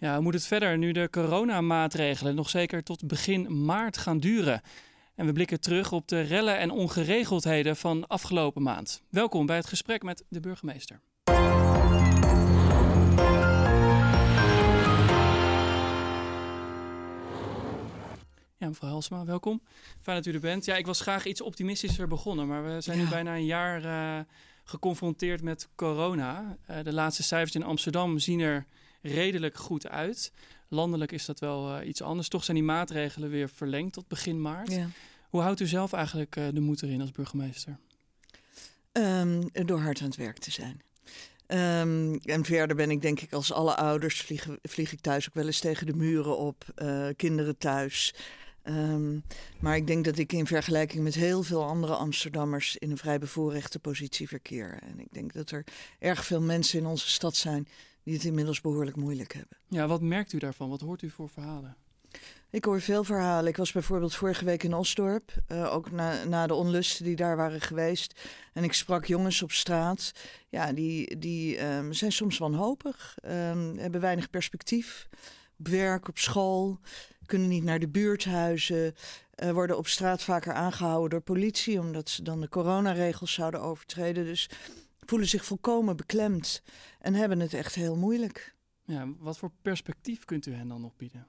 Ja, hoe moet het verder nu de coronamaatregelen nog zeker tot begin maart gaan duren? En we blikken terug op de rellen en ongeregeldheden van afgelopen maand. Welkom bij het gesprek met de burgemeester. Ja, mevrouw Halsma, welkom. Fijn dat u er bent. Ja, ik was graag iets optimistischer begonnen, maar we zijn nu bijna een jaar uh, geconfronteerd met corona. Uh, de laatste cijfers in Amsterdam zien er redelijk goed uit. Landelijk is dat wel uh, iets anders. Toch zijn die maatregelen weer verlengd tot begin maart. Ja. Hoe houdt u zelf eigenlijk de moed erin als burgemeester? Um, door hard aan het werk te zijn. Um, en verder ben ik denk ik als alle ouders vlieg, vlieg ik thuis ook wel eens tegen de muren op. Uh, kinderen thuis. Um, maar ik denk dat ik in vergelijking met heel veel andere Amsterdammers in een vrij bevoorrechte positie verkeer. En ik denk dat er erg veel mensen in onze stad zijn die het inmiddels behoorlijk moeilijk hebben. Ja, wat merkt u daarvan? Wat hoort u voor verhalen? Ik hoor veel verhalen. Ik was bijvoorbeeld vorige week in Osdorp, uh, ook na, na de onlusten die daar waren geweest. En ik sprak jongens op straat. Ja, die, die um, zijn soms wanhopig, um, hebben weinig perspectief. Op werk, op school, kunnen niet naar de buurthuizen, uh, worden op straat vaker aangehouden door politie, omdat ze dan de coronaregels zouden overtreden. Dus voelen zich volkomen beklemd en hebben het echt heel moeilijk. Ja, wat voor perspectief kunt u hen dan nog bieden?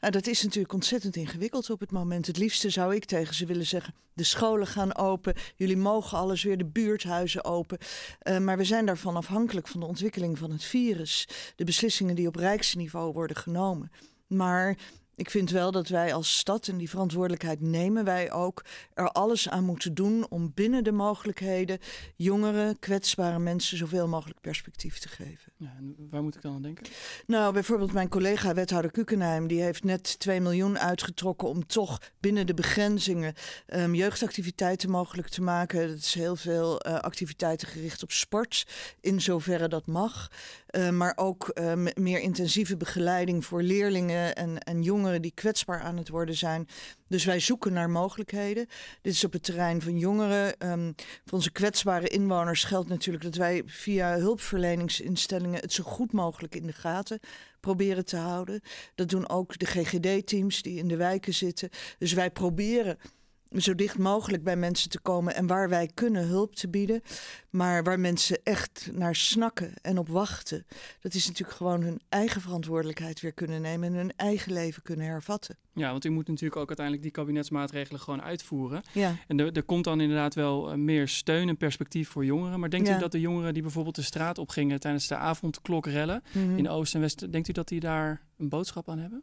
Nou, dat is natuurlijk ontzettend ingewikkeld op het moment. Het liefste zou ik tegen ze willen zeggen: de scholen gaan open, jullie mogen alles weer, de buurthuizen open. Uh, maar we zijn daarvan afhankelijk van de ontwikkeling van het virus, de beslissingen die op rijksniveau worden genomen. Maar ik vind wel dat wij als stad, en die verantwoordelijkheid nemen wij ook, er alles aan moeten doen om binnen de mogelijkheden jongere, kwetsbare mensen zoveel mogelijk perspectief te geven. Ja, en waar moet ik dan aan denken? Nou, bijvoorbeeld mijn collega wethouder Kukenheim, die heeft net 2 miljoen uitgetrokken om toch binnen de begrenzingen um, jeugdactiviteiten mogelijk te maken. Dat is heel veel uh, activiteiten gericht op sport, in zoverre dat mag. Uh, maar ook uh, meer intensieve begeleiding voor leerlingen en, en jongeren die kwetsbaar aan het worden zijn. Dus wij zoeken naar mogelijkheden. Dit is op het terrein van jongeren. Um, voor onze kwetsbare inwoners geldt natuurlijk dat wij via hulpverleningsinstellingen het zo goed mogelijk in de gaten proberen te houden. Dat doen ook de GGD-teams die in de wijken zitten. Dus wij proberen zo dicht mogelijk bij mensen te komen en waar wij kunnen hulp te bieden. Maar waar mensen echt naar snakken en op wachten. Dat is natuurlijk gewoon hun eigen verantwoordelijkheid weer kunnen nemen en hun eigen leven kunnen hervatten. Ja, want u moet natuurlijk ook uiteindelijk die kabinetsmaatregelen gewoon uitvoeren. Ja. En er, er komt dan inderdaad wel eh, meer steun en perspectief voor jongeren. Maar denkt ja. u dat de jongeren die bijvoorbeeld de straat opgingen tijdens de avondklokrellen mm -hmm. in Oost en West, denkt u dat die daar een boodschap aan hebben?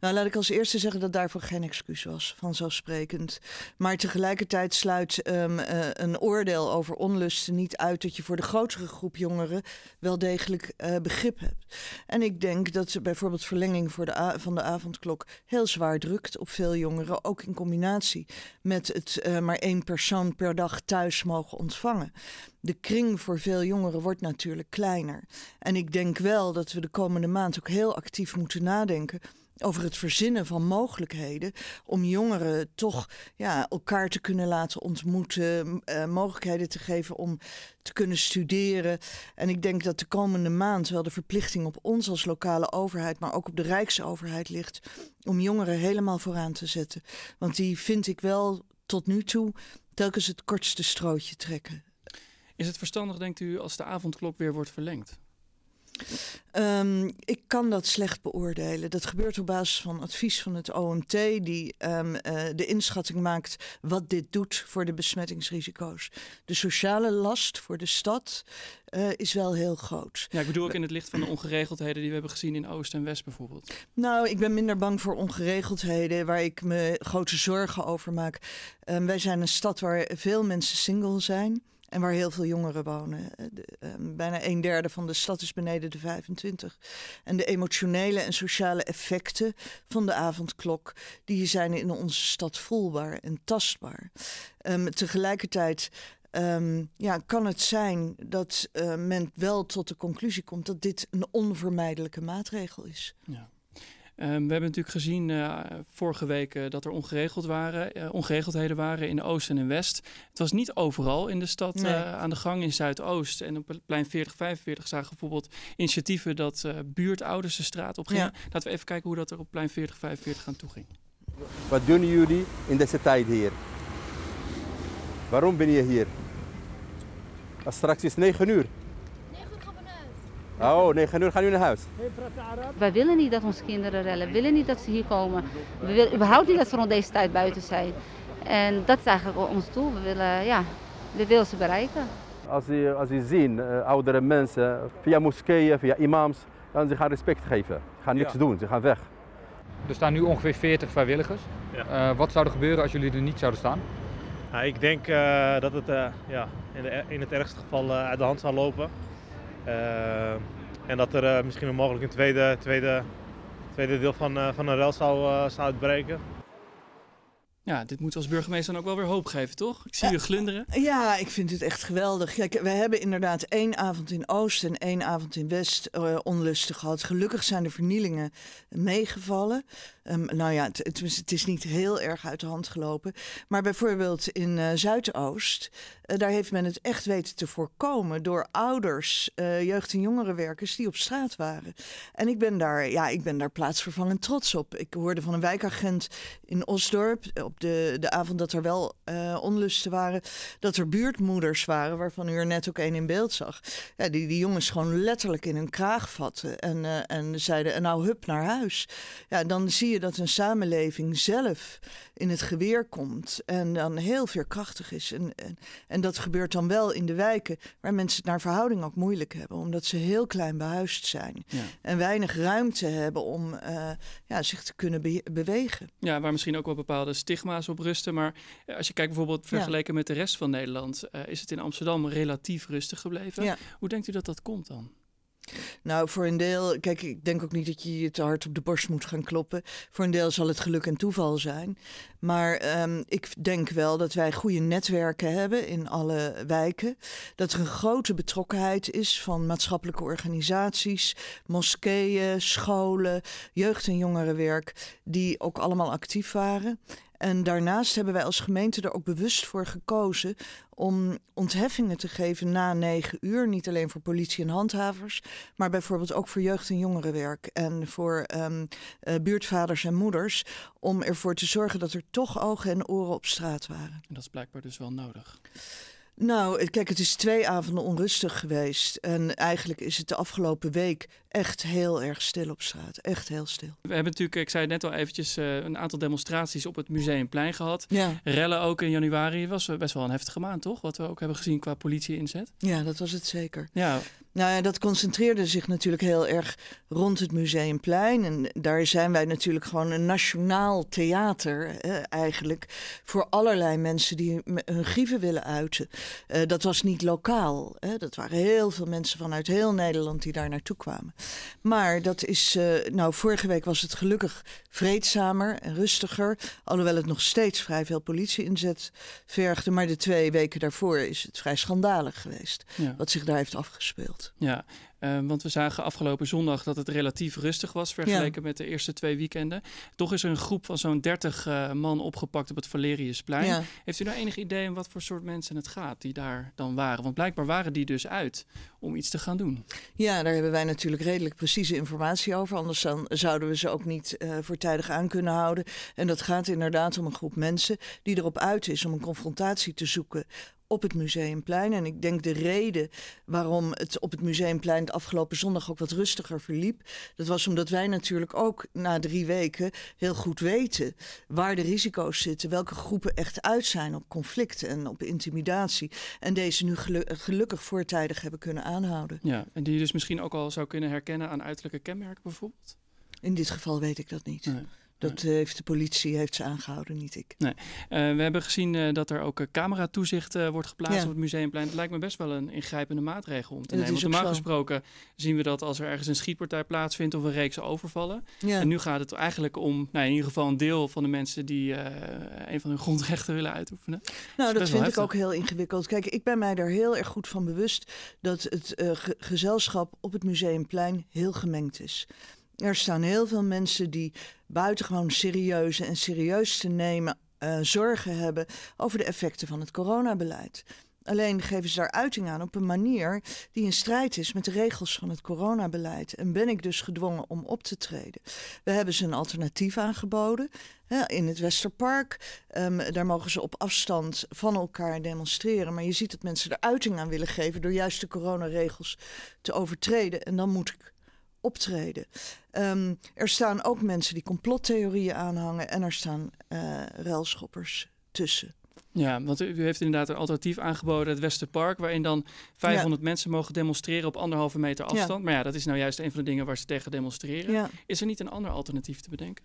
Nou, laat ik als eerste zeggen dat daarvoor geen excuus was, vanzelfsprekend. Maar tegelijkertijd sluit um, uh, een oordeel over onlusten niet uit dat je voor de grotere groep jongeren wel degelijk uh, begrip hebt. En ik denk dat bijvoorbeeld verlenging voor de van de avondklok heel zwaar drukt op veel jongeren, ook in combinatie met het uh, maar één persoon per dag thuis mogen ontvangen. De kring voor veel jongeren wordt natuurlijk kleiner. En ik denk wel dat we de komende maand ook heel actief moeten nadenken over het verzinnen van mogelijkheden om jongeren toch ja, elkaar te kunnen laten ontmoeten, uh, mogelijkheden te geven om te kunnen studeren. En ik denk dat de komende maand wel de verplichting op ons als lokale overheid, maar ook op de Rijksoverheid ligt om jongeren helemaal vooraan te zetten. Want die vind ik wel tot nu toe telkens het kortste strootje trekken. Is het verstandig, denkt u, als de avondklok weer wordt verlengd? Um, ik kan dat slecht beoordelen. Dat gebeurt op basis van advies van het OMT, die um, uh, de inschatting maakt wat dit doet voor de besmettingsrisico's. De sociale last voor de stad uh, is wel heel groot. Ja, ik bedoel ook in het licht van de ongeregeldheden die we hebben gezien in Oost en West bijvoorbeeld. Nou, ik ben minder bang voor ongeregeldheden waar ik me grote zorgen over maak. Um, wij zijn een stad waar veel mensen single zijn. En waar heel veel jongeren wonen. De, um, bijna een derde van de stad is beneden de 25. En de emotionele en sociale effecten van de avondklok, die zijn in onze stad voelbaar en tastbaar. Um, tegelijkertijd Um, ja, kan het zijn dat uh, men wel tot de conclusie komt dat dit een onvermijdelijke maatregel is. Ja. We hebben natuurlijk gezien vorige week dat er ongeregeld waren, ongeregeldheden waren in Oost en in West. Het was niet overal in de stad aan de gang in Zuidoost. En op plein 4045 zagen we bijvoorbeeld initiatieven dat buurtouders de straat op gingen. Laten we even kijken hoe dat er op plein 4045 aan toe ging. Wat doen jullie in deze tijd hier? Waarom ben je hier? Als straks is 9 uur. 9 uur gaan we Oh, 9 uur gaan jullie naar huis. Wij willen niet dat onze kinderen rellen. We willen niet dat ze hier komen. We willen überhaupt niet dat ze rond deze tijd buiten zijn. En dat is eigenlijk ons doel. We willen, ja, we willen ze bereiken. Als je, als je ziet, uh, oudere mensen via moskeeën, via imams, dan ze gaan respect geven. Ze gaan niks doen, ze gaan weg. Er staan nu ongeveer 40 vrijwilligers. Ja. Uh, wat zou er gebeuren als jullie er niet zouden staan? Nou, ik denk uh, dat het uh, ja, in, de, in, het ergste geval uit de hand zou lopen. En dat er misschien mogelijk een tweede, tweede, tweede deel van, van een rel zou, zou uitbreken. Ja, dit moet als burgemeester dan ook wel weer hoop geven, toch? Ik zie je glunderen. Ja, ik vind het echt geweldig. Kijk, we hebben inderdaad één avond in Oost en één avond in West uh, onlusten gehad. Gelukkig zijn de vernielingen meegevallen. Um, nou ja, het, het, is niet heel erg uit de hand gelopen. Maar bijvoorbeeld in uh, Zuidoost, uh, daar heeft men het echt weten te voorkomen door ouders, jeugd- en jongerenwerkers die op straat waren. En ik ben daar, ja, ik ben daar plaatsvervangend trots op. Ik hoorde van een wijkagent in Osdorp op de, de avond dat er wel onlusten waren, dat er buurtmoeders waren, waarvan u er net ook één in beeld zag. Ja, die die jongens gewoon letterlijk in hun kraag vatten en, en zeiden, nou hup naar huis. Ja, dan zie je dat een samenleving zelf in het geweer komt en dan heel veerkrachtig is. En, en, en, dat gebeurt dan wel in de wijken waar mensen het naar verhouding ook moeilijk hebben, omdat ze heel klein behuisd zijn en weinig ruimte hebben om uh, ja, zich te kunnen bewegen. Ja, waar misschien ook wel bepaalde stigma's op rusten. Maar als je kijkt bijvoorbeeld vergeleken met de rest van Nederland, uh, is het in Amsterdam relatief rustig gebleven. Hoe denkt u dat dat komt dan? Nou, voor een deel, kijk, ik denk ook niet dat je je te hard op de borst moet gaan kloppen. Voor een deel zal het geluk en toeval zijn. Maar um, ik denk wel dat wij goede netwerken hebben in alle wijken. Dat er een grote betrokkenheid is van maatschappelijke organisaties, moskeeën, scholen, jeugd- en jongerenwerk, die ook allemaal actief waren. En daarnaast hebben wij als gemeente er ook bewust voor gekozen om ontheffingen te geven na negen uur. Niet alleen voor politie en handhavers, maar bijvoorbeeld ook voor jeugd- en jongerenwerk en voor um, uh, buurtvaders en moeders. Om ervoor te zorgen dat er toch ogen en oren op straat waren. En dat is blijkbaar dus wel nodig. Nou, kijk, het is twee avonden onrustig geweest. En eigenlijk is het de afgelopen week echt heel erg stil op straat. Echt heel stil. We hebben natuurlijk, ik zei het net al eventjes, uh, een aantal demonstraties op het Museumplein gehad. Ja. Rellen ook in januari. was best wel een heftige maand, toch? Wat we ook hebben gezien qua politie-inzet. Ja, dat was het zeker. Ja. Nou ja, dat concentreerde zich natuurlijk heel erg rond het Museumplein. En daar zijn wij natuurlijk gewoon een nationaal theater, eigenlijk. Voor allerlei mensen die hun grieven willen uiten. Uh, dat was niet lokaal. Dat waren heel veel mensen vanuit heel Nederland die daar naartoe kwamen. Maar dat is, uh, nou, vorige week was het gelukkig vreedzamer en rustiger. Alhoewel het nog steeds vrij veel politie-inzet vergde. Maar de twee weken daarvoor is het vrij schandalig geweest. Ja. Wat zich daar heeft afgespeeld. Ja, uh, want we zagen afgelopen zondag dat het relatief rustig was vergeleken met de eerste twee weekenden. Toch is er een groep van zo'n 30 uh, man opgepakt op het Valeriusplein. Ja. Heeft u nou enig idee om wat voor soort mensen het gaat die daar dan waren? Want blijkbaar waren die dus uit om iets te gaan doen. Ja, daar hebben wij natuurlijk redelijk precieze informatie over. Anders dan zouden we ze ook niet uh, voortijdig aan kunnen houden. En dat gaat inderdaad om een groep mensen die erop uit is om een confrontatie te zoeken op het Museumplein. En ik denk de reden waarom het op het Museumplein de afgelopen zondag ook wat rustiger verliep. Dat was omdat wij natuurlijk ook na drie weken heel goed weten waar de risico's zitten. Welke groepen echt uit zijn op conflicten en op intimidatie. En deze nu gelukkig voortijdig hebben kunnen aanhouden. Ja, en die je dus misschien ook al zou kunnen herkennen aan uiterlijke kenmerken bijvoorbeeld? In dit geval weet ik dat niet. Nee. Dat heeft de politie heeft ze aangehouden, niet ik. Nee. Uh, we hebben gezien uh, dat er ook cameratoezicht uh, wordt geplaatst ja. op het museumplein. Het lijkt me best wel een ingrijpende maatregel om te nemen. Normaal gesproken zien we dat als er ergens een schietpartij plaatsvindt of een reeks overvallen. Ja. En nu gaat het eigenlijk om, nou, in ieder geval een deel van de mensen die een van hun grondrechten willen uitoefenen. Nou, dat, dat vind ik ook heel ingewikkeld. Kijk, ik ben mij daar heel erg goed van bewust dat het ge gezelschap op het museumplein heel gemengd is. Er staan heel veel mensen die buitengewoon serieuze en serieus te nemen uh, zorgen hebben over de effecten van het coronabeleid. Alleen geven ze daar uiting aan op een manier die in strijd is met de regels van het coronabeleid. En ben ik dus gedwongen om op te treden. We hebben ze een alternatief aangeboden hè, in het Westerpark. Um, daar mogen ze op afstand van elkaar demonstreren. Maar je ziet dat mensen er uiting aan willen geven door juist de coronaregels te overtreden. En dan moet ik optreden. Um, er staan ook mensen die complottheorieën aanhangen en er staan uh, ruilschoppers tussen. Ja, want u heeft inderdaad een alternatief aangeboden, het Westerpark, waarin dan 500 mensen mogen demonstreren op anderhalve meter afstand. Maar ja, dat is nou juist een van de dingen waar ze tegen demonstreren. Is er niet een ander alternatief te bedenken?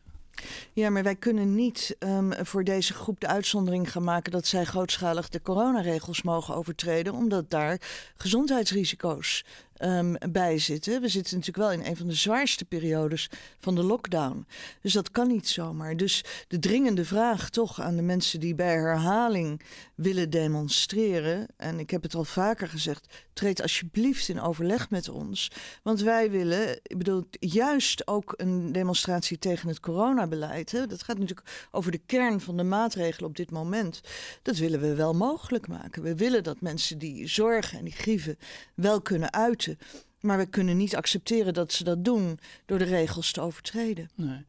Ja, maar wij kunnen niet um, voor deze groep de uitzondering gaan maken dat zij grootschalig de coronaregels mogen overtreden, omdat daar gezondheidsrisico's um, bij zitten. We zitten natuurlijk wel in een van de zwaarste periodes van de lockdown. Dus dat kan niet zomaar. Dus de dringende vraag toch aan de mensen die bij herhaling willen demonstreren. En ik heb het al vaker gezegd: treed alsjeblieft in overleg met ons. Want wij willen, ik bedoel, juist ook een demonstratie tegen het coronabeleid. Hè? Dat gaat natuurlijk over de kern van de maatregelen op dit moment. Dat willen we wel mogelijk maken. We willen dat mensen die zorgen en die grieven wel kunnen uiten maar we kunnen niet accepteren dat ze dat doen door de regels te overtreden. Nee.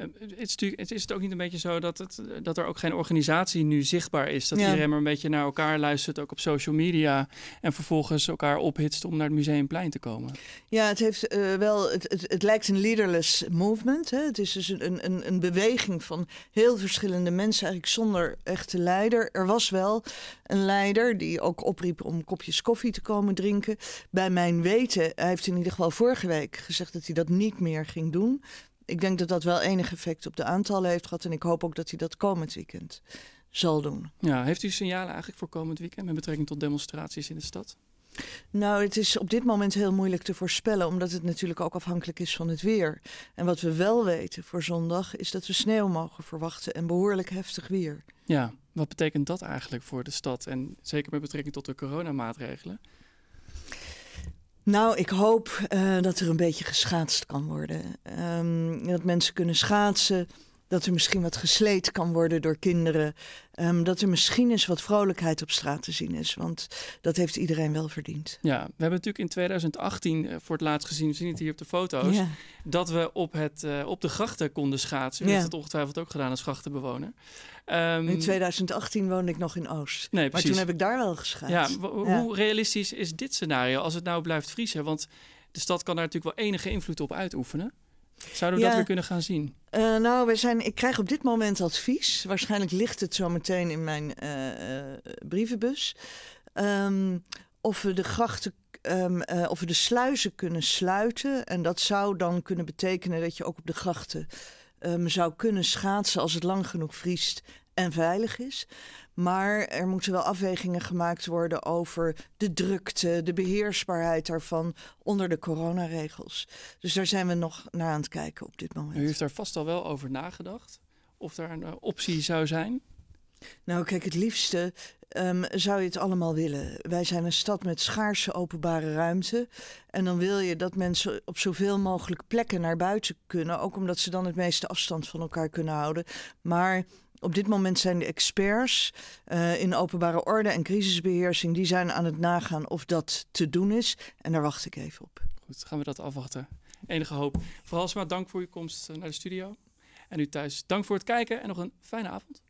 Eh, het is, het is het ook niet een beetje zo dat, het, dat er ook geen organisatie nu zichtbaar is. Dat iedereen maar een beetje naar elkaar luistert, ook op social media. En vervolgens elkaar ophitst om naar het Museumplein te komen. Ja, het, heeft, uh, wel, het, het, het, lijkt een leaderless movement. Hè? Het is dus een, een, een beweging van heel verschillende mensen, eigenlijk zonder echte leider. Er was wel een leider die ook opriep om kopjes koffie te komen drinken. Bij mijn weten, hij heeft in ieder geval vorige week gezegd dat hij dat niet meer ging doen ik denk dat dat wel enig effect op de aantallen heeft gehad. En ik hoop ook dat hij dat komend weekend zal doen. Ja, heeft u signalen eigenlijk voor komend weekend met betrekking tot demonstraties in de stad? Nou, het is op dit moment heel moeilijk te voorspellen, omdat het natuurlijk ook afhankelijk is van het weer. En wat we wel weten voor zondag is dat we sneeuw mogen verwachten en behoorlijk heftig weer. Ja, wat betekent dat eigenlijk voor de stad en zeker met betrekking tot de coronamaatregelen? Nou, ik hoop uh, dat er een beetje geschaatst kan worden. Um, dat mensen kunnen schaatsen. Dat er misschien wat gesleed kan worden door kinderen. Um, dat er misschien eens wat vrolijkheid op straat te zien is. Want dat heeft iedereen wel verdiend. Ja, we hebben natuurlijk in 2018 uh, voor het laatst gezien, we zien het hier op de foto's, ja. dat we op, het, uh, op de grachten konden schaatsen. U ja. heeft het ongetwijfeld ook gedaan als grachtenbewoner. Um, in 2018 woonde ik nog in Oost. Nee, maar toen heb ik daar wel geschaatst. Ja, hoe realistisch is dit scenario als het nou blijft vriezen? Want de stad kan daar natuurlijk wel enige invloed op uitoefenen. Zouden we ja. dat weer kunnen gaan zien? Uh, nou, we zijn, ik krijg op dit moment advies. Waarschijnlijk ligt het zo meteen in mijn uh, uh, brievenbus. Um, of we de grachten um, uh, of we de sluizen kunnen sluiten. En dat zou dan kunnen betekenen dat je ook op de grachten um, zou kunnen schaatsen als het lang genoeg vriest en veilig is. Maar er moeten wel afwegingen gemaakt worden over de drukte, de beheersbaarheid daarvan onder de coronaregels. Dus daar zijn we nog naar aan het kijken op dit moment. U heeft daar vast al wel over nagedacht? Of daar een uh, optie zou zijn? Nou, kijk, het liefste um, zou je het allemaal willen. Wij zijn een stad met schaarse openbare ruimte. En dan wil je dat mensen op zoveel mogelijk plekken naar buiten kunnen. Ook omdat ze dan het meeste afstand van elkaar kunnen houden. Maar op dit moment zijn de experts uh, in openbare orde en crisisbeheersing... die zijn aan het nagaan of dat te doen is. En daar wacht ik even op. Goed, gaan we dat afwachten. Enige hoop. Vooral dank voor uw komst naar de studio. En u thuis, dank voor het kijken en nog een fijne avond.